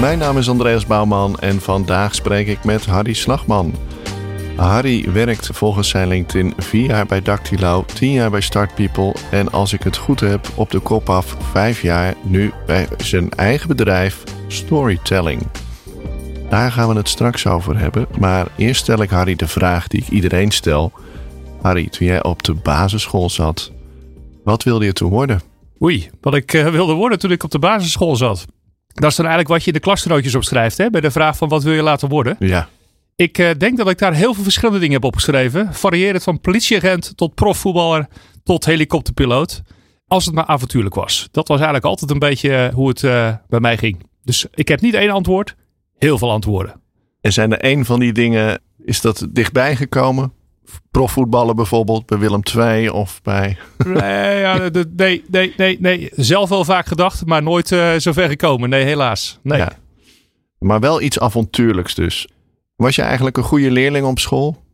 Mijn naam is Andreas Bouwman en vandaag spreek ik met Harry Slagman. Harry werkt volgens zijn LinkedIn vier jaar bij Dactylo, tien jaar bij Start People en als ik het goed heb op de kop af vijf jaar nu bij zijn eigen bedrijf Storytelling. Daar gaan we het straks over hebben, maar eerst stel ik Harry de vraag die ik iedereen stel. Harry, toen jij op de basisschool zat, wat wilde je toen worden? Oei, wat ik eh, wilde worden toen ik op de basisschool zat. Dat is dan eigenlijk wat je in de klasgenootjes opschrijft, hè? bij de vraag van wat wil je laten worden. Ja, Ik eh, denk dat ik daar heel veel verschillende dingen heb opgeschreven. Varierend van politieagent tot profvoetballer tot helikopterpiloot. Als het maar avontuurlijk was. Dat was eigenlijk altijd een beetje eh, hoe het eh, bij mij ging. Dus ik heb niet één antwoord, heel veel antwoorden. en zijn er een van die dingen, is dat dichtbij gekomen? Profvoetballen bijvoorbeeld bij Willem II of bij... Nee, ja, nee, nee, nee, nee. Zelf wel vaak gedacht, maar nooit eh, zover gekomen. Nee, helaas. Nee. Ja. Maar wel iets avontuurlijks dus. Was je eigenlijk een goede leerling op school?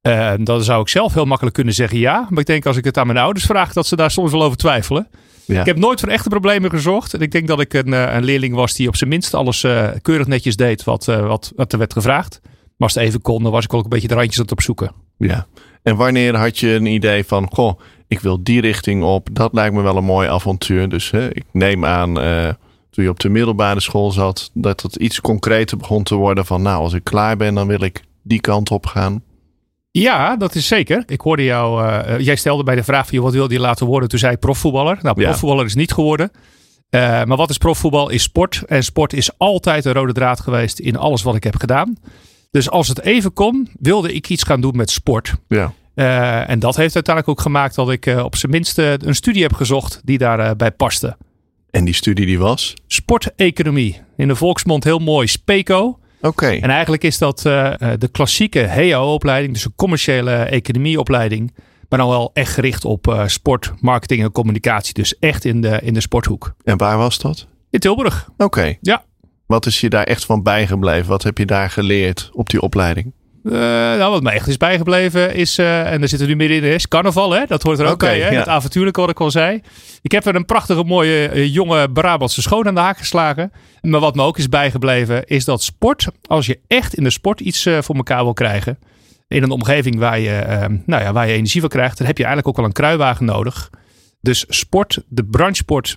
Eh, dan zou ik zelf heel makkelijk kunnen zeggen ja. Maar ik denk als ik het aan mijn ouders vraag, dat ze daar soms wel over twijfelen. Ja. Ik heb nooit voor echte problemen gezorgd. En ik denk dat ik een, eh, een leerling was die op zijn minst alles keurig netjes deed wat, wat, wat er werd gevraagd. Maar als het even kon, dan was ik ook een beetje de randjes aan het opzoeken. Ja. En wanneer had je een idee van, goh, ik wil die richting op. Dat lijkt me wel een mooi avontuur. Dus hè, ik neem aan, eh, toen je op de middelbare school zat, dat het iets concreter begon te worden van, nou, als ik klaar ben, dan wil ik die kant op gaan. Ja, dat is zeker. Ik hoorde jou, eh, eh, jij stelde bij de vraag van wat wilde je laten worden? Toen zei je profvoetballer. Nou, Ja. profvoetballer is niet geworden. Maar wat is profvoetbal? Is sport. En sport is altijd een rode draad geweest in alles wat ik heb gedaan. Dus als het even kon, wilde ik iets gaan doen met sport. Ja. Eh, en dat heeft uiteindelijk ook gemaakt dat ik eh, op zijn minst eh, een studie heb gezocht die daarbij bij paste. En die studie die was? Sporteconomie. In de volksmond heel mooi SPECO. Oké. En eigenlijk is dat de klassieke HEO-opleiding, dus een commerciële economieopleiding. Maar dan wel echt gericht op sport, marketing en communicatie. Dus echt in de, in de sporthoek. En waar was dat? In Tilburg. Oké. Ja. Wat is je daar echt van bijgebleven? Wat heb je daar geleerd op die opleiding? Eh, nou, wat mij echt is bijgebleven is, eh, en daar zitten we nu midden in, is carnaval. Hè? Dat hoort er ook bij. Hè? ja. Het avontuurlijke wat ik al zei. Ik heb er een prachtige mooie eh, jonge Brabantse schoon aan de haak geslagen. Maar wat me ook is bijgebleven is dat sport, als je echt in de sport iets voor elkaar wil krijgen. In een omgeving waar je, eh, nou ja, waar je energie van krijgt. Dan heb je eigenlijk ook wel een kruiwagen nodig. Dus sport, de branchesport,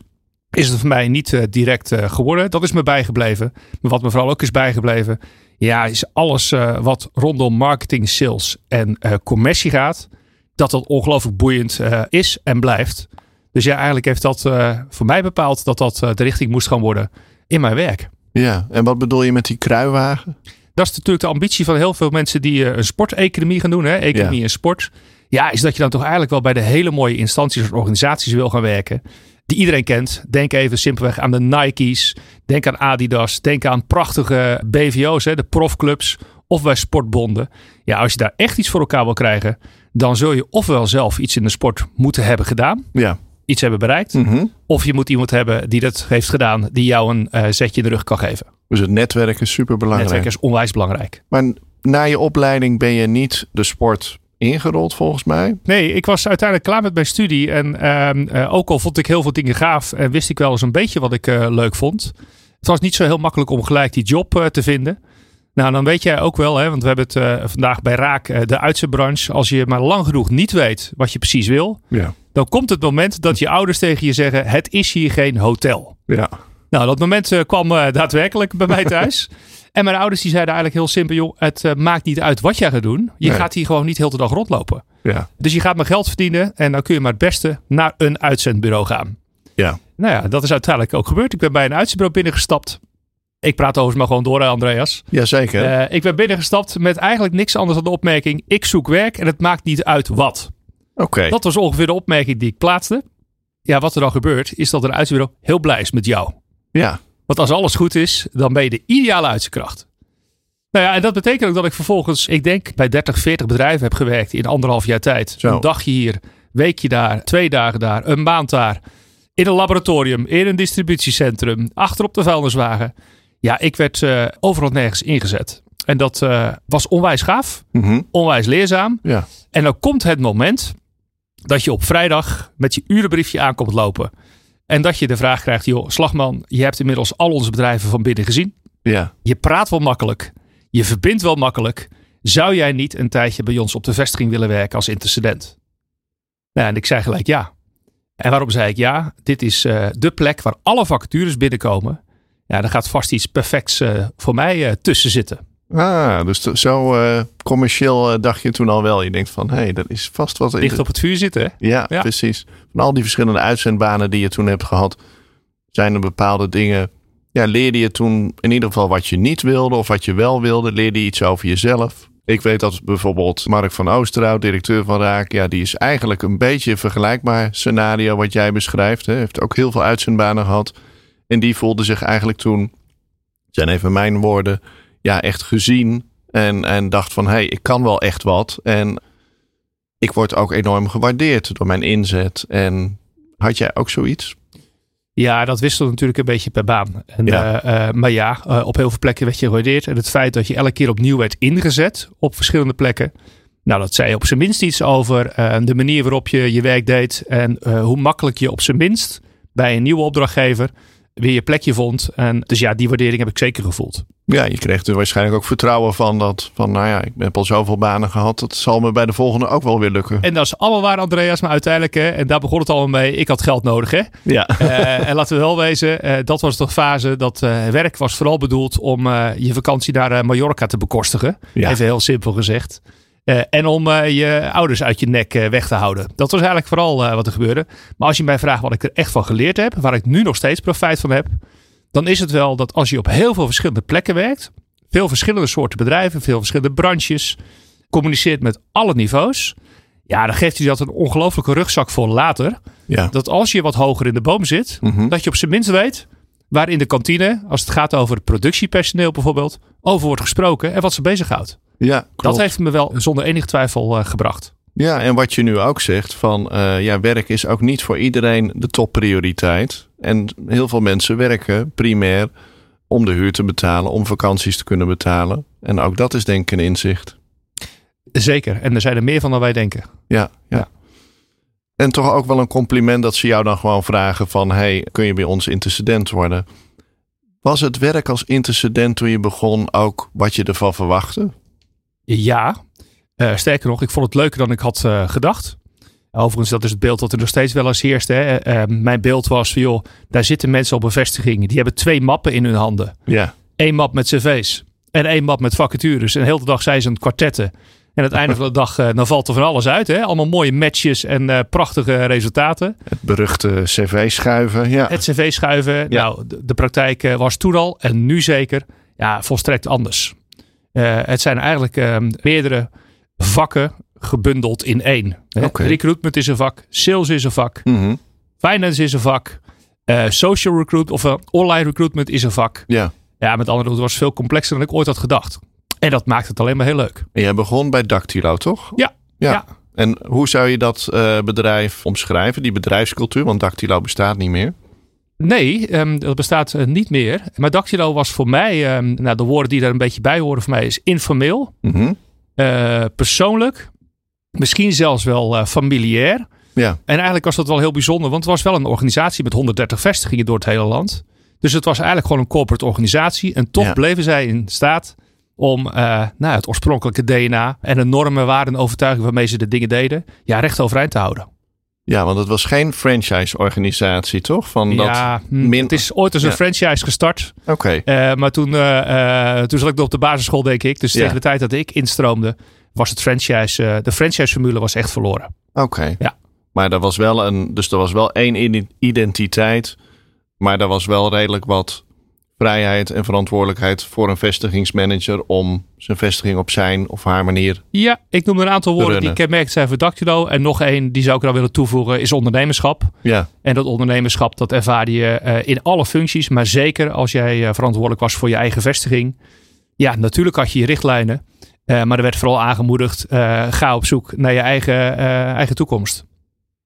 is het voor mij niet eh, direct eh, geworden. Dat is me bijgebleven. Maar wat me vooral ook is bijgebleven, ja, is alles eh, wat rondom marketing, sales en commercie gaat, dat dat ongelooflijk boeiend is en blijft. Dus ja, eigenlijk heeft dat voor mij bepaald dat dat de richting moest gaan worden in mijn werk. Ja. En wat bedoel je met die kruiwagen? Dat is natuurlijk de ambitie van heel veel mensen die een sporteconomie gaan doen, hè? economie Ja. en sport. Ja, is dat je dan toch eigenlijk wel bij de hele mooie instanties of organisaties wil gaan werken. Die iedereen kent. Denk even simpelweg aan de Nike's. Denk aan Adidas. Denk aan prachtige BVO's, hè, de profclubs. Of bij sportbonden. Ja, als je daar echt iets voor elkaar wil krijgen. Dan zul je ofwel zelf iets in de sport moeten hebben gedaan. Ja. Iets hebben bereikt. Mhm. Of je moet iemand hebben die dat heeft gedaan. Die jou een eh, zetje in de rug kan geven. Dus het netwerk is super belangrijk. Netwerk is onwijs belangrijk. Maar na je opleiding ben je niet de sport ingerold volgens mij. Nee, ik was uiteindelijk klaar met mijn studie. En ehm, eh, ook al vond ik heel veel dingen gaaf. En wist ik wel eens een beetje wat ik eh, leuk vond. Het was niet zo heel makkelijk om gelijk die job eh, te vinden. Nou, dan weet jij ook wel, hè, want we hebben het eh, vandaag bij Raak, eh, de uitzendbranche. Als je maar lang genoeg niet weet wat je precies wil. Ja. Dan komt het moment dat je ouders tegen je zeggen: Het is hier geen hotel. Ja. Nou, dat moment eh, kwam eh, daadwerkelijk bij mij thuis. En mijn ouders die zeiden eigenlijk heel simpel: joh, het eh, maakt niet uit wat jij gaat doen. Je Nee. gaat hier gewoon niet heel de dag rondlopen. Ja. Dus je gaat maar geld verdienen en dan kun je maar het beste naar een uitzendbureau gaan. Ja. Nou ja, dat is uiteindelijk ook gebeurd. Ik ben bij een uitzendbureau binnengestapt. Ik praat overigens maar gewoon door, Andreas. Jazeker. Eh, ik ben binnengestapt met eigenlijk niks anders dan de opmerking: ik zoek werk en het maakt niet uit wat. Oké. Dat was ongeveer de opmerking die ik plaatste. Ja, wat er dan gebeurt, is dat een uitzendbureau heel blij is met jou. Ja. Want als alles goed is, dan ben je de ideale uitzendkracht. Nou ja, en dat betekent ook dat ik vervolgens, ik denk, bij 30, 40 bedrijven heb gewerkt in anderhalf jaar tijd. Zo. Een dagje hier, weekje daar, twee dagen daar, een maand daar. In een laboratorium, in een distributiecentrum, achter op de vuilniswagen. Ja, ik werd eh, overal nergens ingezet. En dat eh, was onwijs gaaf, Mhm. onwijs leerzaam. Ja. En dan komt het moment dat je op vrijdag met je urenbriefje aankomt lopen. En dat je de vraag krijgt, joh, slagman, je hebt inmiddels al onze bedrijven van binnen gezien. Ja. Je praat wel makkelijk. Je verbindt wel makkelijk. Zou jij niet een tijdje bij ons op de vestiging willen werken als intercedent? Nou, en ik zei gelijk ja. En waarom zei ik ja? Dit is eh, de plek waar alle vacatures binnenkomen. Ja, daar gaat vast iets perfects eh, voor mij eh, tussen zitten. Ah, dus zo eh, commercieel eh, dacht je toen al wel. Je denkt van, hé, hey, dat is vast wat... Dicht op het vuur zitten. hè? Ja, Ja. precies. Van al die verschillende uitzendbanen die je toen hebt gehad, zijn er bepaalde dingen. Ja, leerde je toen in ieder geval wat je niet wilde of wat je wel wilde? Leerde je iets over jezelf? Ik weet dat bijvoorbeeld Mark van Oosterhout, directeur van Raak, ja, die is eigenlijk een beetje een vergelijkbaar scenario wat jij beschrijft. Hè. Heeft ook heel veel uitzendbanen gehad. En die voelde zich eigenlijk toen, zijn even mijn woorden, ja, echt gezien. En, en dacht van, hé, hey, ik kan wel echt wat. En ik word ook enorm gewaardeerd door mijn inzet. En had jij ook zoiets? Ja, dat wisselt natuurlijk een beetje per baan. En, Ja. eh, eh, maar ja, eh, op heel veel plekken werd je gewaardeerd. En het feit dat je elke keer opnieuw werd ingezet op verschillende plekken. Nou, dat zei op zijn minst iets over de manier waarop je je werk deed. En hoe makkelijk je op zijn minst bij een nieuwe opdrachtgever weer je plekje vond. En dus ja, die waardering heb ik zeker gevoeld. Ja, je kreeg er waarschijnlijk ook vertrouwen van dat, van nou ja, ik heb al zoveel banen gehad, dat zal me bij de volgende ook wel weer lukken. En dat is allemaal waar, Andreas. Maar uiteindelijk, hè, en daar begon het allemaal mee. Ik had geld nodig, hè. Ja, Eh, en laten we wel wezen, eh, dat was toch fase dat eh, werk was vooral bedoeld om je vakantie naar Mallorca te bekostigen. Ja. Even heel simpel gezegd. Eh, en om eh, je ouders uit je nek eh, weg te houden. Dat was eigenlijk vooral wat er gebeurde. Maar als je mij vraagt wat ik er echt van geleerd heb, waar ik nu nog steeds profijt van heb, dan is het wel dat als je op heel veel verschillende plekken werkt, veel verschillende soorten bedrijven, veel verschillende branches, communiceert met alle niveaus, ja, dan geeft je dat een ongelofelijke rugzak voor later ja. dat als je wat hoger in de boom zit, Mhm. dat je op zijn minst weet waar in de kantine, als het gaat over het productiepersoneel bijvoorbeeld, over wordt gesproken en wat ze bezighoudt. Ja klopt. Dat heeft me wel zonder enige twijfel eh, gebracht. Ja, en wat je nu ook zegt, van eh, ja, werk is ook niet voor iedereen de topprioriteit. En heel veel mensen werken primair om de huur te betalen, om vakanties te kunnen betalen. En ook dat is denk ik een inzicht. Zeker. En er zijn er meer van dan wij denken. Ja, ja. Ja. En toch ook wel een compliment dat ze jou dan gewoon vragen van... hey, kun je bij ons intercedent worden? Was het werk als intercedent toen je begon ook wat je ervan verwachtte? Ja, Eh, sterker nog, ik vond het leuker dan ik had eh, gedacht. Overigens, dat is het beeld dat er nog steeds wel eens heerst. Hè. Eh, mijn beeld was van, joh, daar zitten mensen op bevestigingen. Die hebben twee mappen in hun handen. Ja, Eén map met cv's en één map met vacatures. En de hele dag zijn ze aan het kwartetten. En aan het einde van de dag dan valt er van alles uit. Hè? Allemaal mooie matches en prachtige resultaten. het beruchte cv schuiven. Ja, Het cv schuiven. Ja. Nou, de, de praktijk was toen al en nu zeker ja, volstrekt anders. Eh, het zijn eigenlijk eh, meerdere vakken gebundeld in één. Oké. Recruitment is een vak, sales is een vak, Mhm. finance is een vak, eh, social recruit of eh, online recruitment is een vak. ja. Ja, met andere woorden, het was veel complexer dan ik ooit had gedacht. En dat maakt het alleen maar heel leuk. En jij begon bij Dactylo, toch? Ja. ja. Ja. En hoe zou je dat bedrijf omschrijven, die bedrijfscultuur? Want Dactylo bestaat niet meer. Nee, ehm, dat bestaat eh, niet meer. Maar Dactylo was voor mij, ehm, nou, de woorden die daar een beetje bij horen voor mij, is informeel, Mhm. eh, persoonlijk, misschien zelfs wel eh, familiair. Ja, En eigenlijk was dat wel heel bijzonder, want het was wel een organisatie met 130 vestigingen door het hele land. Dus het was eigenlijk gewoon een corporate organisatie. En toch Ja. bleven zij in staat om nou, het oorspronkelijke DNA en de normen, waarden en overtuiging waarmee ze de dingen deden, ja, recht overeind te houden. Ja want het was geen franchise-organisatie, toch? Van dat... ja, hm, min- het is ooit als een Ja. franchise gestart. Oké, Eh, maar toen, eh, eh, toen zat ik nog op de basisschool, denk ik. Dus Ja. tegen de tijd dat ik instroomde, was het franchise, de franchise-formule was echt verloren. oké. Ja. Maar er was wel een, dus er was wel één ide- identiteit, maar er was wel redelijk wat vrijheid en verantwoordelijkheid voor een vestigingsmanager om zijn vestiging op zijn of haar manier. Ja, ik noem een aantal woorden die runnen. kenmerkend zijn voor Dactylo. En nog één, die zou ik er dan willen toevoegen, is ondernemerschap. Ja, En dat ondernemerschap, dat ervaar je eh, in alle functies. Maar zeker als jij eh, verantwoordelijk was voor je eigen vestiging. Ja, natuurlijk had je je richtlijnen. eh, maar er werd vooral aangemoedigd, ga op zoek naar je eigen, eigen toekomst.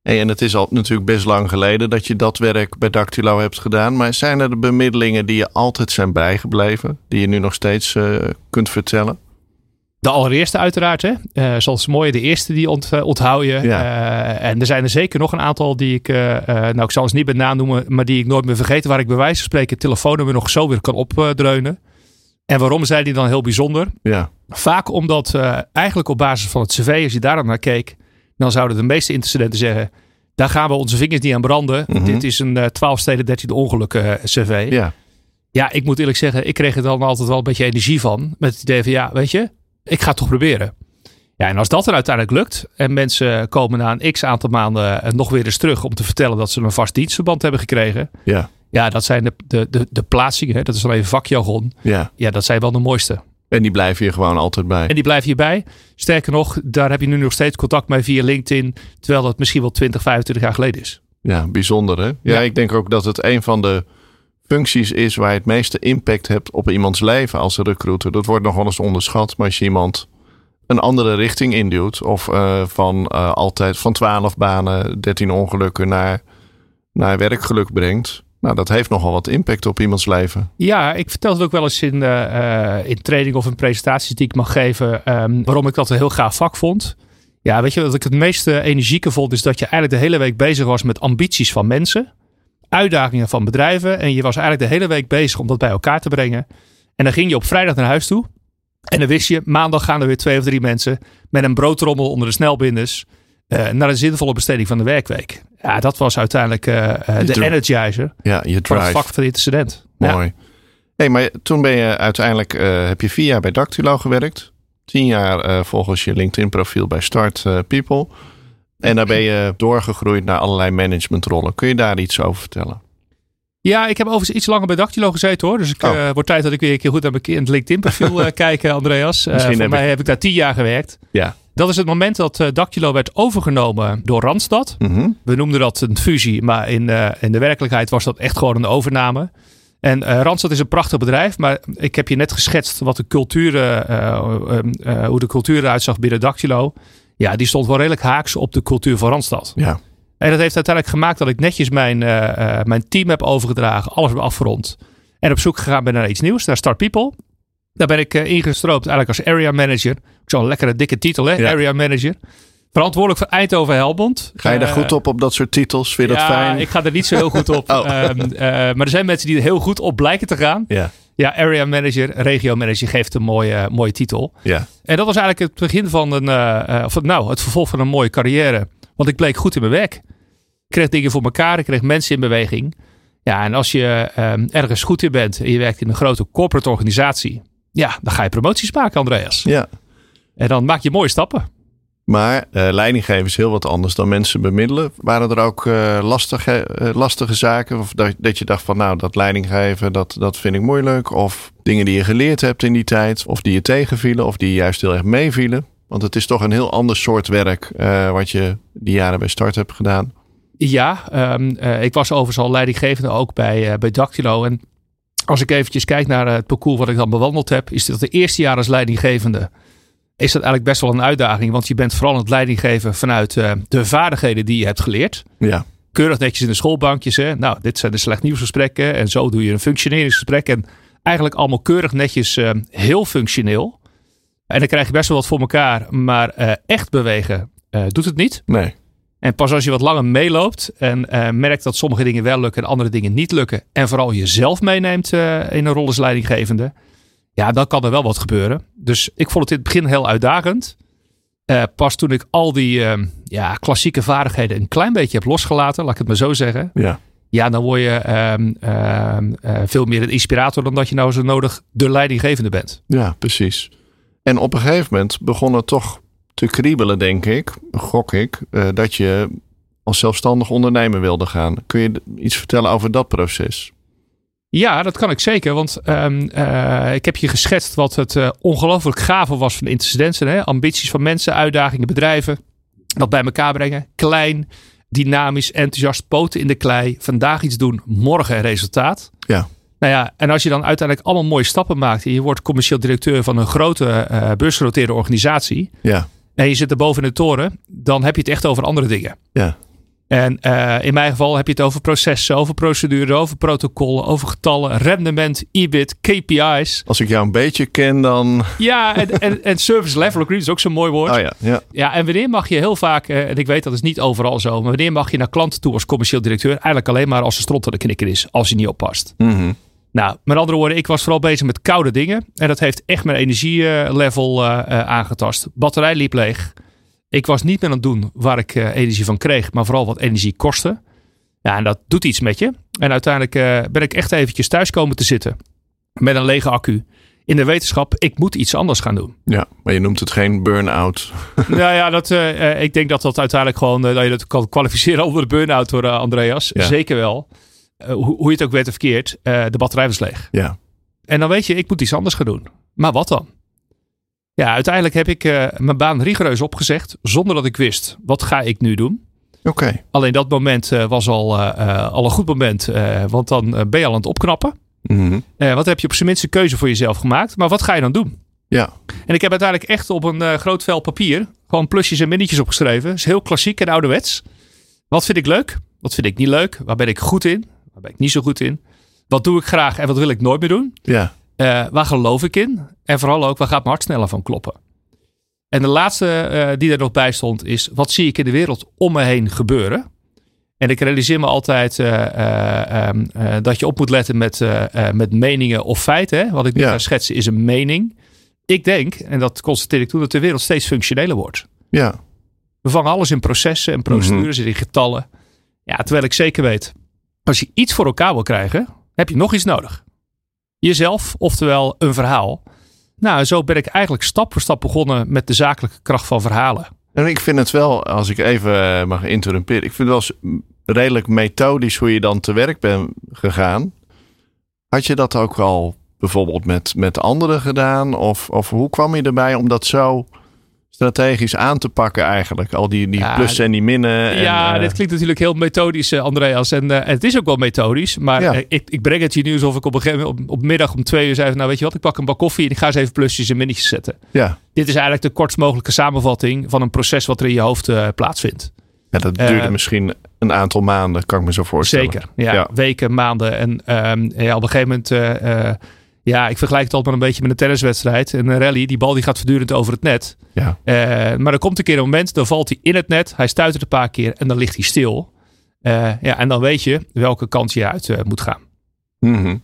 Hey, en het is al natuurlijk best lang geleden dat je dat werk bij Dactylo hebt gedaan. Maar zijn er de bemiddelingen die je altijd zijn bijgebleven? Die je nu nog steeds eh, kunt vertellen? De allereerste uiteraard, hè. Eh, zoals mooi, de eerste die ont, eh, onthoud je. Ja. En er zijn er zeker nog een aantal die ik, nou ik zal ze niet bij naam noemen, maar die ik nooit meer vergeten. Waar ik bij wijze van spreken het telefoonnummer nog zo weer kan opdreunen. En waarom zijn die dan heel bijzonder? Ja, Vaak omdat eigenlijk op basis van het cv, als je daar dan naar keek, dan zouden de meeste interstudenten zeggen, daar gaan we onze vingers niet aan branden. Mhm. Dit is een eh 12 steden 13 ongelukken eh, cv. ja, Ja, ik moet eerlijk zeggen, ik kreeg er dan altijd wel een beetje energie van. Met het idee van, ja, weet je, ik ga het toch proberen. Ja, en als dat dan uiteindelijk lukt en mensen komen na een x aantal maanden eh, nog weer eens terug om te vertellen dat ze een vast dienstverband hebben gekregen. ja, Ja, dat zijn de, de, de, de plaatsingen, hè, dat is dan even vakjargon. ja. Ja, dat zijn wel de mooiste. En die blijven hier gewoon altijd bij. En die blijven hierbij. Sterker nog, daar heb je nu nog steeds contact mee via LinkedIn. Terwijl dat misschien wel 20, 25 jaar geleden is. Ja, bijzonder hè? Ja, Ja. ik denk ook dat het een van de functies is waar je het meeste impact hebt op iemands leven als recruiter. Dat wordt nog wel eens onderschat, maar als je iemand een andere richting induwt of eh, van eh, altijd van 12 banen, 13 ongelukken naar, naar werkgeluk brengt. Nou, dat heeft nogal wat impact op iemands leven. Ja, ik vertel het ook wel eens in, eh, eh, in training of in presentaties die ik mag geven. ehm, waarom ik dat een heel gaaf vak vond. Ja, weet je wat ik het meeste energieke vond? Is dat je eigenlijk de hele week bezig was met ambities van mensen. Uitdagingen van bedrijven. En je was eigenlijk de hele week bezig om dat bij elkaar te brengen. En dan ging je op vrijdag naar huis toe. En dan wist je, maandag gaan er weer twee of drie mensen met een broodtrommel onder de snelbinders. Eh, naar een zinvolle besteding van de werkweek. Ja, dat was uiteindelijk eh, eh, de energizer Ja, je van het vak van de student. Ja. Mooi. Hey, maar toen ben je uiteindelijk, heb je vier jaar bij Dactylo gewerkt. Tien jaar volgens je LinkedIn profiel bij Start People. En daar ben je doorgegroeid naar allerlei managementrollen. Kun je daar iets over vertellen? Ja, ik heb overigens iets langer bij Dactylo gezeten hoor. Dus ik Oh. wordt tijd dat ik weer een keer goed naar mijn LinkedIn profiel kijk, Andreas. Misschien voor heb mij ik- heb ik daar tien jaar gewerkt. Ja. Dat is het moment dat Dactylo werd overgenomen door Randstad. Mhm. We noemden dat een fusie, maar in, eh, in de werkelijkheid was dat echt gewoon een overname. En eh, Randstad is een prachtig bedrijf, maar ik heb je net geschetst wat de cultuur, hoe de cultuur eruit zag binnen Dactylo. Ja, die stond wel redelijk haaks op de cultuur van Randstad. Ja. En dat heeft uiteindelijk gemaakt dat ik netjes mijn, mijn team heb overgedragen, alles heb afgerond. En op zoek gegaan ben naar iets nieuws, naar Start People. Daar ben ik eh, ingestroopt eigenlijk als area manager. Zo'n lekkere dikke titel, hè? Ja. Area manager. Verantwoordelijk voor Eindhoven Helmond. Ga je daar Eh, goed op, op dat soort titels? Vind je dat ja, fijn? ik ga er niet zo heel goed op. Oh. Ehm, eh, maar er zijn mensen die er heel goed op blijken te gaan. Ja, Ja, area manager, regio manager geeft een mooie, mooie titel. ja, En dat was eigenlijk het begin van een, of nou, het vervolg van een mooie carrière. Want ik bleek goed in mijn werk. Ik kreeg dingen voor elkaar, ik kreeg mensen in beweging. Ja, en als je ehm, ergens goed in bent en je werkt in een grote corporate organisatie. Ja, dan ga je promoties maken, Andreas. ja. En dan maak je mooie stappen. Maar eh leidinggeven is heel wat anders dan mensen bemiddelen. Waren er ook eh, lastige, eh, lastige zaken? Of dat, dat je dacht van nou, dat leidinggeven, dat, dat vind ik moeilijk. Of dingen die je geleerd hebt in die tijd. Of die je tegenvielen. Of die je juist heel erg meevielen. Want het is toch een heel ander soort werk wat je die jaren bij Start hebt gedaan. Ja, ehm, eh, ik was overigens al leidinggevende ook bij, bij Dactylo. En als ik eventjes kijk naar eh, het parcours wat ik dan bewandeld heb, is dat de eerste jaar als leidinggevende is dat eigenlijk best wel een uitdaging. Want je bent vooral aan het leidinggeven vanuit eh, de vaardigheden die je hebt geleerd. Ja, Keurig netjes in de schoolbankjes. Hè? Nou, dit zijn de slecht nieuwsgesprekken. En zo doe je een functioneringsgesprek. En eigenlijk allemaal keurig netjes, eh, heel functioneel. En dan krijg je best wel wat voor elkaar. Maar echt bewegen doet het niet. nee. En pas als je wat langer meeloopt en eh, merkt dat sommige dingen wel lukken en andere dingen niet lukken. En vooral jezelf meeneemt eh, in een rol als leidinggevende. Ja, dan kan er wel wat gebeuren. Dus ik vond het in het begin heel uitdagend. Eh, pas toen ik al die ja, klassieke vaardigheden een klein beetje heb losgelaten, laat ik het maar zo zeggen. Ja, Ja, dan word je ehm, ehm, eh, veel meer een inspirator dan dat je nou zo nodig de leidinggevende bent. ja, precies. En op een gegeven moment begon het toch te kriebelen, denk ik, gok ik, eh, dat je als zelfstandig ondernemer wilde gaan. Kun je iets vertellen over dat proces? Ja, dat kan ik zeker. Want um, uh, ik heb je geschetst wat het uh, ongelooflijk gave was van incidensen. Hè? Ambities van mensen, uitdagingen, bedrijven. Dat bij elkaar brengen. Klein, dynamisch, enthousiast, poten in de klei. Vandaag iets doen, morgen een resultaat. Ja. Nou ja, en als je dan uiteindelijk allemaal mooie stappen maakt. En je wordt commercieel directeur van een grote uh, beursgenoteerde organisatie. Ja. En je zit er boven in de toren. Dan heb je het echt over andere dingen. Ja. En uh, in mijn geval heb je het over processen, over procedures, over protocollen, over getallen, rendement, EBIT, KPI's. Als ik jou een beetje ken, dan. Ja, en, en, en service level agreement is ook zo'n mooi woord. Oh ja, ja. ja, en wanneer mag je heel vaak, uh, en ik weet dat is niet overal zo, maar wanneer mag je naar klanten toe als commercieel directeur? Eigenlijk alleen maar als er stront aan de knikker is, als je niet oppast. Mm -hmm. Nou, met andere woorden, ik was vooral bezig met koude dingen. En dat heeft echt mijn energielevel uh, aangetast. Batterij liep leeg. Ik was niet meer aan het doen waar ik energie van kreeg, maar vooral wat energie kostte. Ja, en dat doet iets met je. En uiteindelijk uh, ben ik echt eventjes thuis komen te zitten met een lege accu. In de wetenschap, ik moet iets anders gaan doen. Ja, maar je noemt het geen burn-out. nou ja, dat, uh, ik denk dat dat uiteindelijk gewoon, dat je dat kan kwalificeren onder de burn-out hoor, Andreas. Ja. Zeker wel. Hoe, hoe, je het ook werd of verkeerd, de batterij was leeg. Ja. En dan weet je, ik moet iets anders gaan doen. Maar wat dan? Ja, uiteindelijk heb ik uh, mijn baan rigoureus opgezegd. Zonder dat ik wist, wat ga ik nu doen? Oké. Okay. Alleen dat moment uh, was al, uh, al een goed moment. want dan ben je al aan het opknappen. Mm -hmm. wat heb je op zijn minste keuze voor jezelf gemaakt? Maar wat ga je dan doen? Ja. En ik heb uiteindelijk echt op een groot vel papier gewoon plusjes en minnetjes opgeschreven. Dat is heel klassiek en ouderwets. Wat vind ik leuk? Wat vind ik niet leuk? Waar ben ik goed in? Waar ben ik niet zo goed in? Wat doe ik graag en wat wil ik nooit meer doen? Ja. Uh, waar geloof ik in? En vooral ook, waar gaat mijn hart sneller van kloppen? En de laatste uh, die er nog bij stond is, wat zie ik in de wereld om me heen gebeuren? En ik realiseer me altijd uh, um, dat je op moet letten met, met meningen of feiten. Hè? Wat ik nu Ja. ga schetsen is een mening. Ik denk, en dat constateer ik toen, dat de wereld steeds functioneler wordt. Ja. We vangen alles in processen en procedures en in getallen. Ja, terwijl ik zeker weet, als je iets voor elkaar wil krijgen, heb je nog iets nodig. Jezelf, oftewel een verhaal. Nou, zo ben ik eigenlijk stap voor stap begonnen met de zakelijke kracht van verhalen. En ik vind het wel, als ik even mag interrumperen, ik vind het wel redelijk methodisch hoe je dan te werk bent gegaan. Had je dat ook al bijvoorbeeld met, met anderen gedaan? Of, of hoe kwam je erbij om dat zo strategisch aan te pakken eigenlijk? Al die, die Ja, plussen en die minnen. En, ja, eh, dit klinkt natuurlijk heel methodisch, eh, Andreas. En eh, het is ook wel methodisch. Maar Ja. ik, ik breng het je nu alsof ik op een gegeven moment op, op middag om twee uur zei... van, Nou, weet je wat, ik pak een bak koffie en ik ga eens even plusjes en minnetjes zetten. ja. Dit is eigenlijk de kortst mogelijke samenvatting van een proces wat er in je hoofd plaatsvindt. ja, dat duurde misschien een aantal maanden, kan ik me zo voorstellen. Zeker, ja, Ja. Weken, maanden. En ehm, ja, op een gegeven moment... eh, eh, ja, ik vergelijk het altijd maar een beetje met een tenniswedstrijd. Een rally, die bal die gaat voortdurend over het net. Ja. Eh, maar er komt een keer een moment, dan valt hij in het net. Hij stuitert een paar keer en dan ligt hij stil. Eh, ja, en dan weet je welke kant je uit eh, moet gaan. Mhm.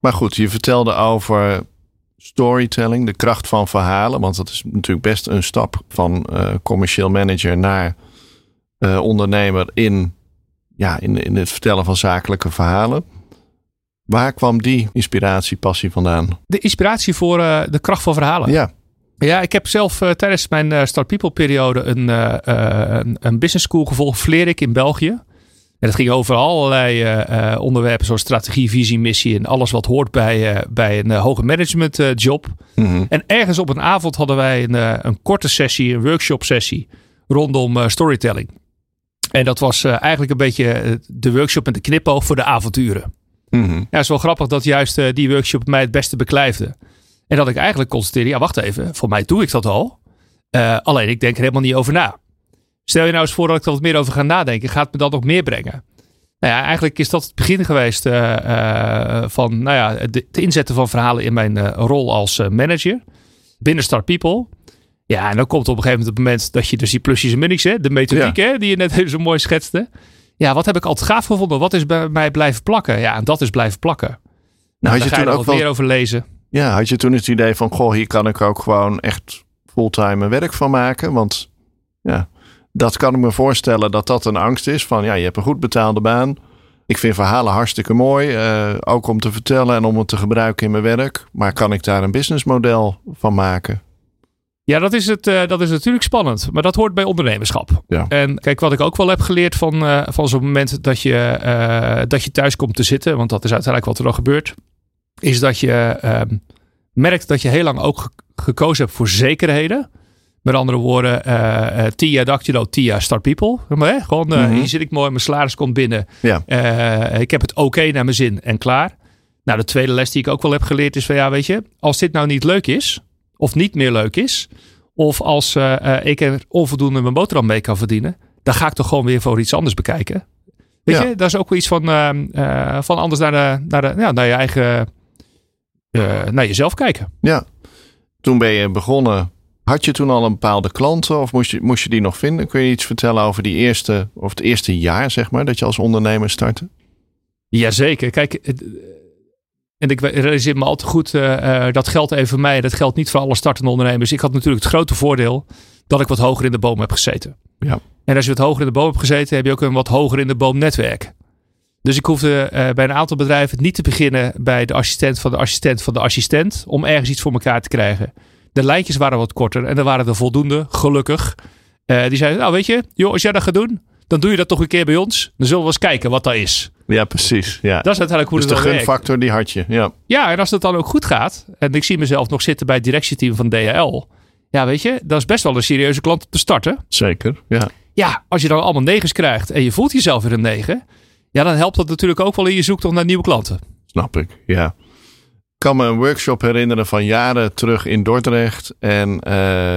Maar goed, je vertelde over storytelling, de kracht van verhalen. Want dat is natuurlijk best een stap van eh, commercieel manager naar eh, ondernemer in, ja, in, in het vertellen van zakelijke verhalen. Waar kwam die inspiratie, passie vandaan? De inspiratie voor eh, de kracht van verhalen. Ja, Ja, ik heb zelf eh, tijdens mijn eh, Start People periode een, een, een business school gevolgd, Vlerik in België. En dat ging over allerlei onderwerpen zoals strategie, visie, missie en alles wat hoort bij, bij een hoge management job. Mhm. En ergens op een avond hadden wij een, een korte sessie, een workshop sessie rondom storytelling. En dat was eigenlijk een beetje de workshop met de knipoog voor de avonturen. Mhm. Ja, het is wel grappig dat juist eh, die workshop mij het beste beklijfde. En dat ik eigenlijk constateerde, ja wacht even, voor mij doe ik dat al. Eh, alleen ik denk er helemaal niet over na. Stel je nou eens voor dat ik er wat meer over ga nadenken, gaat me dat nog meer brengen? Nou ja, eigenlijk is dat het begin geweest eh, van nou ja, het inzetten van verhalen in mijn rol als manager binnen Start People. Ja, en dan komt op een gegeven moment het moment dat je dus die plusjes en minnetjes, hè, de methodiek hè, die je net even zo mooi schetste. Ja, wat heb ik altijd gaaf gevonden? Wat is bij mij blijven plakken? Ja, en dat is blijven plakken. Nou, had je daar ga je toen ook wel- meer over lezen. Ja, had je toen het idee van, goh, hier kan ik ook gewoon echt fulltime werk van maken? Want ja, dat kan ik me voorstellen dat dat een angst is van, ja, je hebt een goed betaalde baan. Ik vind verhalen hartstikke mooi, eh, ook om te vertellen en om het te gebruiken in mijn werk. Maar kan ik daar een businessmodel van maken? Ja, dat is, het, uh, dat is natuurlijk spannend. Maar dat hoort bij ondernemerschap. Ja. En kijk, wat ik ook wel heb geleerd van, uh, van zo'n moment dat je, uh, dat je thuis komt te zitten. Want dat is uiteindelijk wat er dan gebeurt. Is dat je ehm, merkt dat je heel lang ook gekozen hebt voor zekerheden. Met andere woorden, Tia Dactylo, Tia Start People. Maar, hè? Gewoon, mm -hmm. hier zit ik mooi, mijn salaris komt binnen. Ja. ik heb het oké okay naar mijn zin en klaar. Nou, de tweede les die ik ook wel heb geleerd is van ja, weet je, als dit nou niet leuk is, of niet meer leuk is, of als uh, uh, ik er onvoldoende mijn boterham mee kan verdienen, dan ga ik toch gewoon weer voor iets anders bekijken. Weet Ja. je, dat is ook wel iets van, uh, van anders naar, de, naar, de, ja, naar je eigen, naar jezelf kijken. Ja. Toen ben je begonnen. Had je toen al een bepaalde klanten of moest je, moest je die nog vinden? Kun je iets vertellen over die eerste, of het eerste jaar, zeg maar, dat je als ondernemer startte? Jazeker. Kijk, en ik realiseer me al te goed, uh, dat geldt even voor mij. Dat geldt niet voor alle startende ondernemers. Ik had natuurlijk het grote voordeel dat ik wat hoger in de boom heb gezeten. Ja. En als je wat hoger in de boom hebt gezeten, heb je ook een wat hoger in de boom netwerk. Dus ik hoefde uh, bij een aantal bedrijven niet te beginnen bij de assistent van de assistent van de assistent. Om ergens iets voor elkaar te krijgen. De lijntjes waren wat korter en er waren er voldoende, gelukkig. Uh, die zeiden, nou weet je, joh, als jij dat gaat doen, dan doe je dat toch een keer bij ons. Dan zullen we eens kijken wat dat is. Ja, precies. Ja. Dat is uiteindelijk hoe dus het de werkt. gunfactor die had je. Ja. Ja, en als het dan ook goed gaat. En ik zie mezelf nog zitten bij het directieteam van DHL. Ja, weet je, dat is best wel een serieuze klant om te starten. Zeker, ja. Ja, als je dan allemaal negens krijgt en je voelt jezelf weer een negen. Ja, dan helpt dat natuurlijk ook wel in je zoektocht naar nieuwe klanten. Snap ik, ja. Ik kan me een workshop herinneren van jaren terug in Dordrecht. En uh,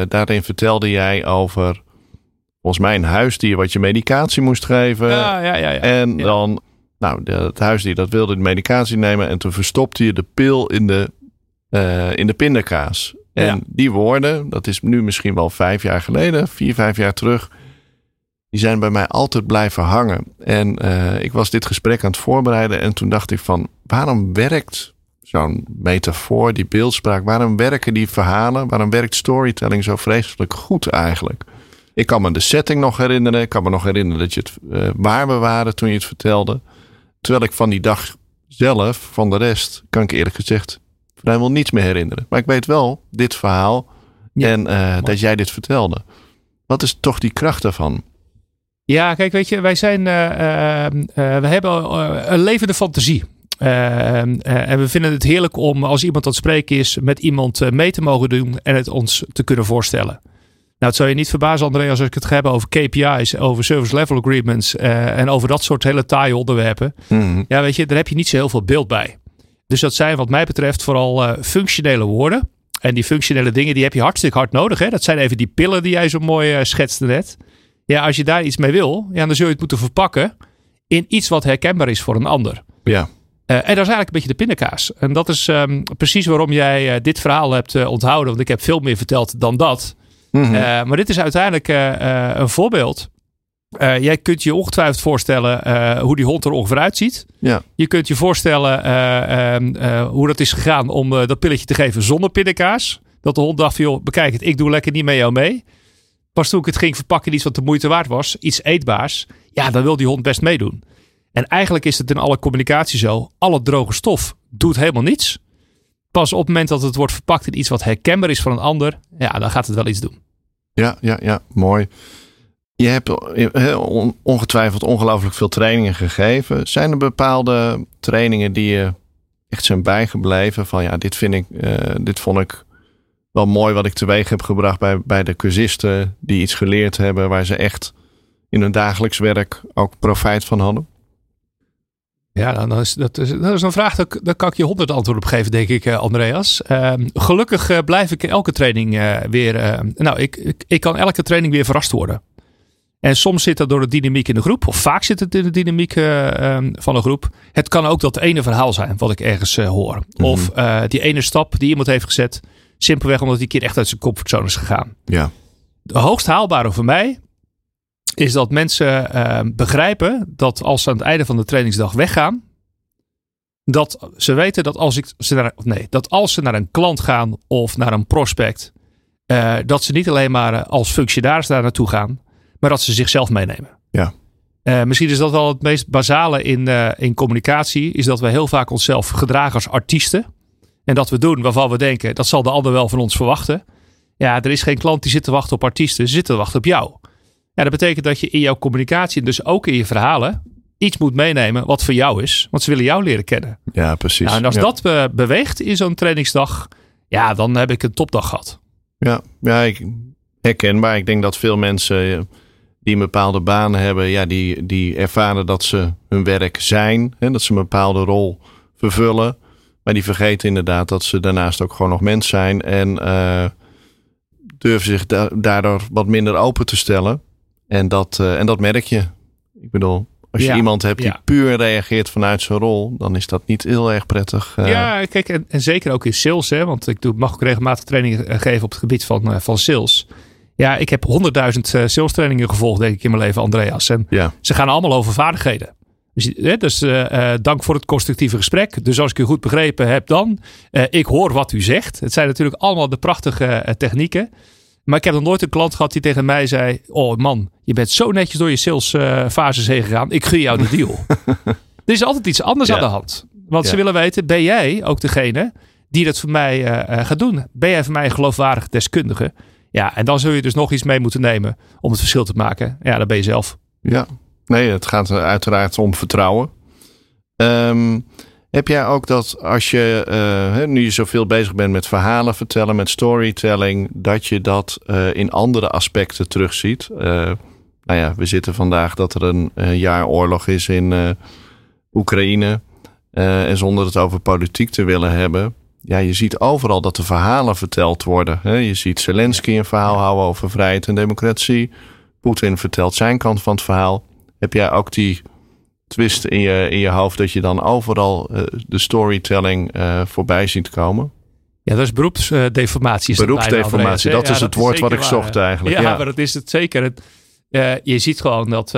daarin vertelde jij over volgens mij een huisdier wat je medicatie moest geven. Ja, ja, ja. En dan, nou, de, het huisdier dat wilde de medicatie nemen. En toen verstopte je de pil in de, uh, in de pindakaas. En Ja. die woorden, dat is nu misschien wel vijf jaar geleden, vier, vijf jaar terug. Die zijn bij mij altijd blijven hangen. En uh, ik was dit gesprek aan het voorbereiden. En toen dacht ik van, waarom werkt zo'n metafoor, die beeldspraak, waarom werken die verhalen, waarom werkt storytelling zo vreselijk goed eigenlijk? Ik kan me de setting nog herinneren. Ik kan me nog herinneren dat je het uh, waar we waren toen je het vertelde. Terwijl ik van die dag zelf, van de rest, kan ik eerlijk gezegd vrijwel niets meer herinneren. Maar ik weet wel dit verhaal Ja, en uh, dat jij dit vertelde. Wat is toch die kracht daarvan? Ja, kijk, weet je, wij zijn, uh, we hebben een levende fantasie. Uh, en we vinden het heerlijk om als iemand aan het spreken is met iemand mee te mogen doen en het ons te kunnen voorstellen. Nou, het zou je niet verbazen, André, als ik het heb over KPI's, over service level agreements uh, en over dat soort hele taaie onderwerpen. Mm-hmm. Ja, weet je, daar heb je niet zo heel veel beeld bij. Dus dat zijn wat mij betreft vooral uh, functionele woorden. En die functionele dingen, die heb je hartstikke hard nodig. Hè? Dat zijn even die pillen die jij zo mooi uh, schetste net. Ja, als je daar iets mee wil, ja, dan zul je het moeten verpakken in iets wat herkenbaar is voor een ander. Ja. Uh, en dat is eigenlijk een beetje de pindakaas. En dat is um, precies waarom jij uh, dit verhaal hebt uh, onthouden. Want ik heb veel meer verteld dan dat. Mm-hmm. maar dit is uiteindelijk een voorbeeld. jij kunt je ongetwijfeld voorstellen hoe die hond er ongeveer uitziet. Ja. Je kunt je voorstellen uh, hoe dat is gegaan om dat pilletje te geven zonder pindakaas. Dat de hond dacht van, joh, bekijk het, ik doe lekker niet met jou mee. Pas toen ik het ging verpakken in iets wat de moeite waard was, iets eetbaars. Ja, dan wil die hond best meedoen. En eigenlijk is het in alle communicatie zo. Alle droge stof doet helemaal niets. Pas op het moment dat het wordt verpakt in iets wat herkenbaar is van een ander. Ja, dan gaat het wel iets doen. Ja, ja, ja. Mooi. Je hebt ongetwijfeld ongelooflijk veel trainingen gegeven. Zijn er bepaalde trainingen die je echt zijn bijgebleven? Van ja, dit vind ik, uh, dit vond ik wel mooi wat ik teweeg heb gebracht bij, bij de cursisten die iets geleerd hebben waar ze echt in hun dagelijks werk ook profijt van hadden? Ja, dan is, dat, is, dat is een vraag, daar, kan ik je honderd antwoorden op geven, denk ik, uh, Andreas. Uh, gelukkig uh, blijf ik elke training uh, weer... nou, ik, ik, ik, kan elke training weer verrast worden. En soms zit dat door de dynamiek in de groep, of vaak zit het in de dynamiek ehm, van een groep. Het kan ook dat ene verhaal zijn wat ik ergens hoor. Mm -hmm. Of die ene stap die iemand heeft gezet, simpelweg omdat die keer echt uit zijn comfortzone is gegaan. Ja. De hoogst haalbare voor mij is dat mensen uh, begrijpen dat als ze aan het einde van de trainingsdag weggaan, dat ze weten dat als, ik, ze naar, nee, dat als ze naar een klant gaan of naar een prospect, uh, dat ze niet alleen maar als functionaris daar naartoe gaan, maar dat ze zichzelf meenemen. Ja. Uh, misschien is dat wel het meest basale in, in communicatie, is dat we heel vaak onszelf gedragen als artiesten. En dat we doen waarvan we denken, dat zal de ander wel van ons verwachten. Ja, er is geen klant die zit te wachten op artiesten. Ze zitten te wachten op jou. Ja, dat betekent dat je in jouw communicatie, dus ook in je verhalen, iets moet meenemen wat voor jou is. Want ze willen jou leren kennen. Ja, precies. Nou, en als ja. dat beweegt in zo'n trainingsdag, ja, dan heb ik een topdag gehad. Ja, ja ik, herkenbaar. Ik denk dat veel mensen eh, die een bepaalde baan hebben, ja, die, die ervaren dat ze hun werk zijn. Hè, dat ze een bepaalde rol vervullen. Maar die vergeten inderdaad dat ze daarnaast ook gewoon nog mens zijn. En eh, durven zich da- daardoor wat minder open te stellen. En dat, eh, en dat merk je. Ik bedoel, als je iemand hebt die ja. puur reageert vanuit zijn rol, dan is dat niet heel erg prettig. eh. Ja, kijk, en, en zeker ook in sales, hè, want ik doe, mag ook regelmatig trainingen eh, geven op het gebied van, van sales. Ja, ik heb honderdduizend eh, sales trainingen gevolgd, denk ik, in mijn leven, Andreas. En ja, ze gaan allemaal over vaardigheden. Dus, hè, dus dank voor het constructieve gesprek. Dus als ik u goed begrepen heb dan, ik hoor wat u zegt. Het zijn natuurlijk allemaal de prachtige technieken. Maar ik heb nog nooit een klant gehad die tegen mij zei: Oh man, je bent zo netjes door je salesfases heen gegaan. Ik gun jou de deal. er is altijd iets anders Ja. aan de hand. Want ze willen weten: ben jij ook degene die dat voor mij eh, eh, gaat doen? Ben jij voor mij een geloofwaardig deskundige? Ja, en dan zul je dus nog iets mee moeten nemen om het verschil te maken. Ja, dat ben je zelf. Ja, nee, het gaat er uiteraard om vertrouwen. Ehm, heb jij ook dat als je, eh, nu je zoveel bezig bent met verhalen vertellen, met storytelling, dat je dat eh, in andere aspecten terugziet? Eh, nou ja, we zitten vandaag dat er een, jaar oorlog is in Oekraïne. En zonder het over politiek te willen hebben. Ja, je ziet overal dat er verhalen verteld worden. Hè? Je ziet Zelensky een verhaal houden over vrijheid en democratie. Poetin vertelt zijn kant van het verhaal. Heb jij ook die twist in je, in je hoofd dat je dan overal eh, de storytelling eh, voorbij ziet komen? Ja, dat is beroepsdeformatie. is dat Beroepsdeformatie, dat Ja, is het woord wat ik waar, zocht eigenlijk. Ja, Ja, maar dat is het zeker. Het, eh, je ziet gewoon dat,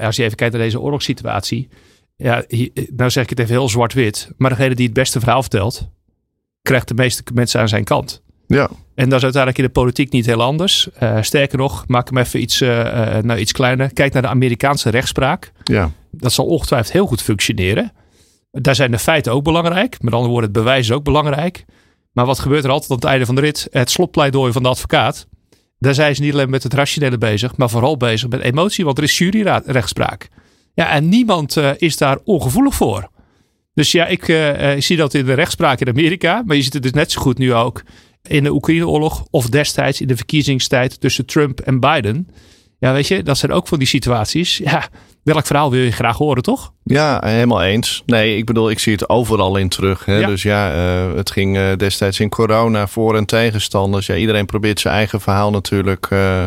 als je even kijkt naar deze oorlogssituatie. Ja, hier- nou zeg ik het even heel zwart-wit. Maar degene die het beste verhaal vertelt, krijgt de meeste mensen aan zijn kant. Ja, En dat is uiteindelijk in de politiek niet heel anders. Eh, sterker nog, maak hem even iets, eh, eh, nou, iets kleiner. Kijk naar de Amerikaanse rechtspraak. ja, Dat zal ongetwijfeld heel goed functioneren. Daar zijn de feiten ook belangrijk. Met andere woorden, het bewijs is ook belangrijk. Maar wat gebeurt er altijd aan het einde van de rit? Het slotpleidooi van de advocaat. Daar zijn ze niet alleen met het rationele bezig, maar vooral bezig met emotie, want er is juryrechtspraak. Ja, en niemand is daar ongevoelig voor. Dus ja, ik, ik zie dat in de rechtspraak in Amerika, maar je ziet het dus net zo goed nu ook in de Oekraïne-oorlog of destijds in de verkiezingstijd tussen Trump en Biden. Ja, weet je, dat zijn ook van die situaties. Ja, welk verhaal wil je graag horen, toch? ja, helemaal eens. Nee, ik bedoel, ik zie het overal in terug. Hè? Ja. Dus ja, eh, het ging eh, destijds in corona voor- en tegenstanders. Ja, iedereen probeert zijn eigen verhaal natuurlijk eh,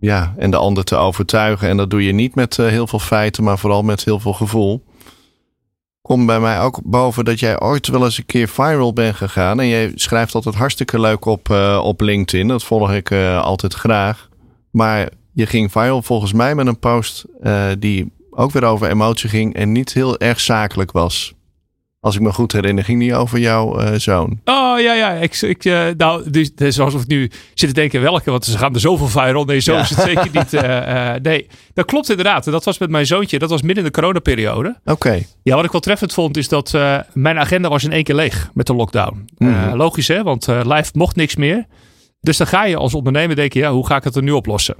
ja, en de ander te overtuigen. En dat doe je niet met heel veel feiten, maar vooral met heel veel gevoel. Kom bij mij ook boven dat jij ooit wel eens een keer viral bent gegaan. En jij schrijft altijd hartstikke leuk op, eh, op LinkedIn. Dat volg ik eh, altijd graag. Maar je ging viral volgens mij met een post eh, die ook weer over emotie ging en niet heel erg zakelijk was. Als ik me goed herinner, ging die over jouw eh, zoon. Oh ja, ja. Ik, ik, eh, nou, dus, het is alsof ik nu zit te denken welke, want ze gaan er zoveel viral. Nee, zo Ja. is het zeker niet. eh, nee, dat klopt inderdaad. Dat was met mijn zoontje. Dat was midden in de coronaperiode. Oké, Ja, wat ik wel treffend vond is dat mijn agenda was in één keer leeg met de lockdown. Mhm. logisch hè, want live mocht niks meer. Dus dan ga je als ondernemer denken, ja, hoe ga ik het er nu oplossen?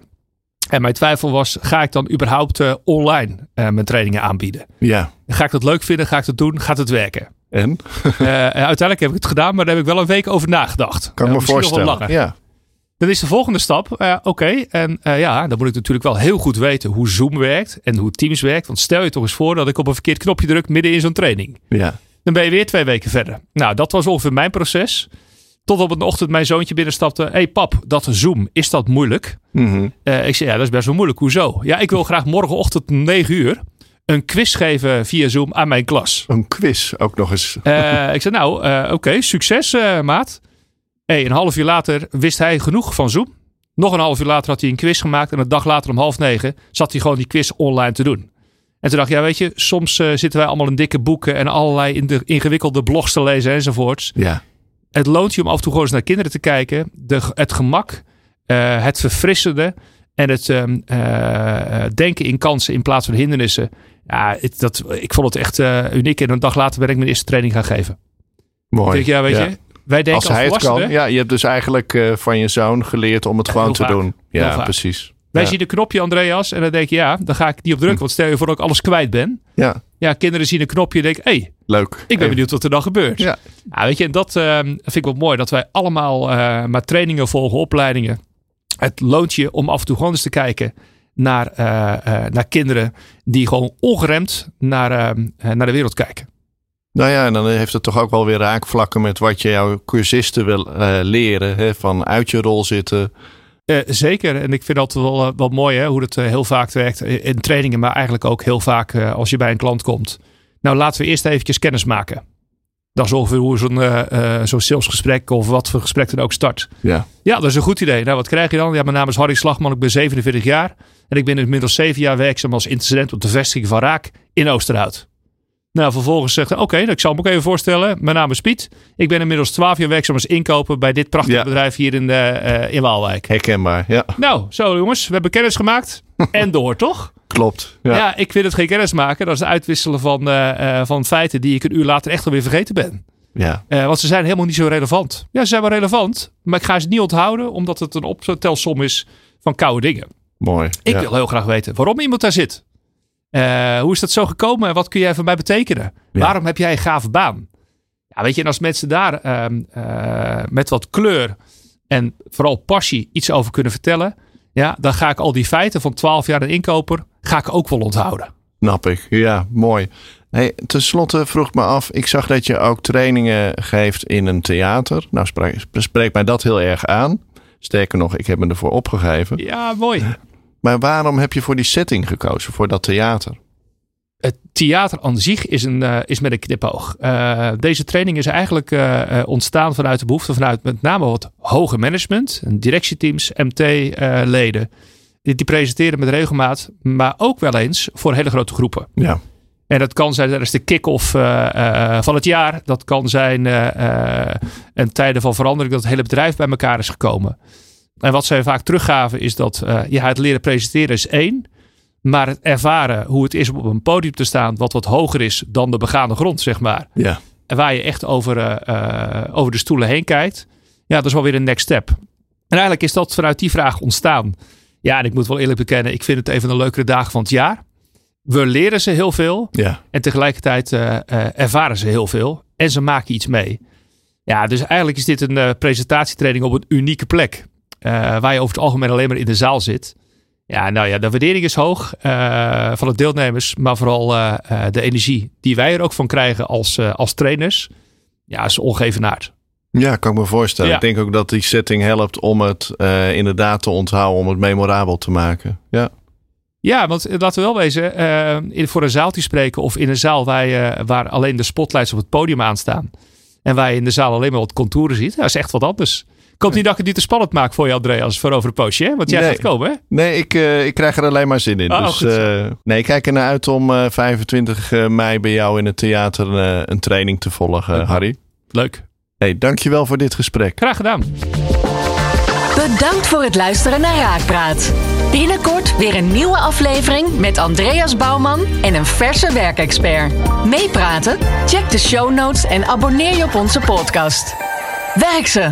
En mijn twijfel was, ga ik dan überhaupt eh, online eh, mijn trainingen aanbieden? ja. Ga ik dat leuk vinden? Ga ik dat doen? Gaat het werken? En? Eh, uiteindelijk heb ik het gedaan, maar daar heb ik wel een week over nagedacht. Kan ik me misschien nog wel voorstellen. langer. Ja. Dan is de volgende stap, oké, en ja, dan moet ik natuurlijk wel heel goed weten hoe Zoom werkt en hoe Teams werkt. Want stel je toch eens voor dat ik op een verkeerd knopje druk midden in zo'n training. ja. Dan ben je weer twee weken verder. Nou, dat was ongeveer mijn proces. Tot op een ochtend mijn zoontje binnenstapte. Hé hey pap, dat Zoom, is dat moeilijk? Mhm. Eh, ik zei, ja, dat is best wel moeilijk. Hoezo? Ja, ik wil graag morgenochtend om 9 uur een quiz geven via Zoom aan mijn klas. Een quiz ook nog eens. Eh, ik zei, nou, eh, oké, succes maat. Hey, een half uur later wist hij genoeg van Zoom. Nog een half uur later had hij een quiz gemaakt. En een dag later om half negen zat hij gewoon die quiz online te doen. En toen dacht ik, ja weet je, soms zitten wij allemaal in dikke boeken en allerlei in de ingewikkelde blogs te lezen enzovoorts. Ja. Het loont je om af en toe gewoon eens naar kinderen te kijken. De, het gemak, eh, het verfrissende en het ehm, eh, denken in kansen in plaats van hindernissen. Ja, het, dat, ik vond het echt eh, uniek. En een dag later ben ik mijn eerste training gaan geven. Mooi. denk, ja, weet ja. je, Wij denken als hij het kan. volwassenen, Ja, je hebt dus eigenlijk van je zoon geleerd om het gewoon te vaak. doen. Ja, precies. Wij zien een knopje, Andreas, en dan denk je, ja, dan ga ik niet op drukken. Want stel je voor dat ik alles kwijt ben. ja, Ja, kinderen zien een knopje en denken, hé, hey, leuk. ik ben Even- benieuwd wat er dan gebeurt. Ja. Ja, weet je, en dat eh, vind ik wel mooi. Dat wij allemaal eh, maar trainingen volgen, opleidingen. Het loont je om af en toe gewoon eens te kijken naar, eh, naar kinderen die gewoon ongeremd naar, naar de wereld kijken. Nou ja, en dan heeft het toch ook wel weer raakvlakken met wat je jouw cursisten wil leren. Hè? Van uit je rol zitten. Eh, zeker. En ik vind dat wel, eh, wel mooi hè, hoe het eh, heel vaak werkt in trainingen, maar eigenlijk ook heel vaak als je bij een klant komt. Nou, laten we eerst eventjes kennis maken. Dat is ongeveer hoe zo'n zo'n salesgesprek of wat voor gesprek dan ook start. Ja, Ja, dat is een goed idee. Nou, wat krijg je dan? Ja, mijn naam is Harry Slagman, ik ben 47 jaar. En ik ben inmiddels 7 jaar werkzaam als intercedent op de vestiging van Raak in Oosterhout. Nou, vervolgens zegt hij, oké, nou, ik zal me ook even voorstellen. Mijn naam is Piet. Ik ben inmiddels 12 jaar werkzaam als inkoper bij dit prachtige Ja. bedrijf hier in, eh, eh, in Waalwijk. herkenbaar. Ja, Nou, zo jongens, we hebben kennis gemaakt. en door, toch? klopt. Ja. Ja, ik vind het geen kennis maken. Dat is het uitwisselen van, eh, van feiten die ik een uur later echt alweer vergeten ben. ja. Want ze zijn helemaal niet zo relevant. Ja, ze zijn wel relevant, maar ik ga ze niet onthouden omdat het een optelsom is van koude dingen. mooi. Ik ja. wil heel graag weten waarom iemand daar zit. Eh, hoe is dat zo gekomen en wat kun jij voor mij betekenen? Ja. Waarom heb jij een gave baan? Ja, weet je, en als mensen daar ehm, eh, met wat kleur en vooral passie iets over kunnen vertellen, ja, dan ga ik al die feiten van 12 jaar een inkoper, ga ik ook wel onthouden. Snap ik. Ja, mooi. Hey, ten slotte vroeg ik me af. Ik zag dat je ook trainingen geeft in een theater. Nou, spreekt spreekt mij dat heel erg aan. Sterker nog, ik heb me ervoor opgegeven. Ja, mooi. Maar waarom heb je voor die setting gekozen? Voor dat theater? het theater aan zich is, een, eh, is met een knipoog. Eh, deze training is eigenlijk eh, ontstaan vanuit de behoefte vanuit met name wat hoger management, en directieteams, MT-leden. die, die presenteren met regelmaat, maar ook wel eens voor hele grote groepen. Ja. En dat kan zijn tijdens de kick-off van het jaar. Dat kan zijn een tijden van verandering dat het hele bedrijf bij elkaar is gekomen. En wat zij vaak teruggaven is dat ja, het leren presenteren is één. Maar het ervaren hoe het is om op een podium te staan wat wat hoger is dan de begaande grond, zeg maar. Ja. En waar je echt over, eh, eh, over de stoelen heen kijkt. Ja, dat is wel weer een next step. En eigenlijk is dat vanuit die vraag ontstaan. Ja, en ik moet wel eerlijk bekennen, ik vind het een van de leukere dagen van het jaar. We leren ze heel veel. Ja. En tegelijkertijd ervaren ze heel veel. En ze maken iets mee. Ja, dus eigenlijk is dit een presentatietraining op een unieke plek. Eh, waar je over het algemeen alleen maar in de zaal zit. Ja, nou ja, de waardering is hoog eh, van de deelnemers. Maar vooral eh, de energie die wij er ook van krijgen als, als trainers. Ja, is ongevenaard. Ja, kan ik me voorstellen. Ja. Ik denk ook dat die setting helpt om het inderdaad te onthouden, om het memorabel te maken. Ja. Ja, want laten we wel wezen, in, voor een zaaltje spreken of in een zaal waar, je, waar alleen de spotlights op het podium aanstaan. En waar je in de zaal alleen maar wat contouren ziet. Dat is echt wat anders. Komt niet dat ik het niet te spannend maak voor je, Andreas, voor over een poosje. Hè? Want jij Nee. gaat komen, hè? Nee, ik, eh, ik krijg er alleen maar zin in. Oh, dus eh, nee, ik kijk ernaar uit om eh, 25 mei bij jou in het theater eh, een training te volgen. Harry. Leuk. Hey, dankjewel voor dit gesprek. Graag gedaan. Bedankt voor het luisteren naar Raakpraat. Binnenkort weer een nieuwe aflevering met Andreas Bouwman en een verse werkexpert. Meepraten? Check de show notes en abonneer je op onze podcast. Werk ze!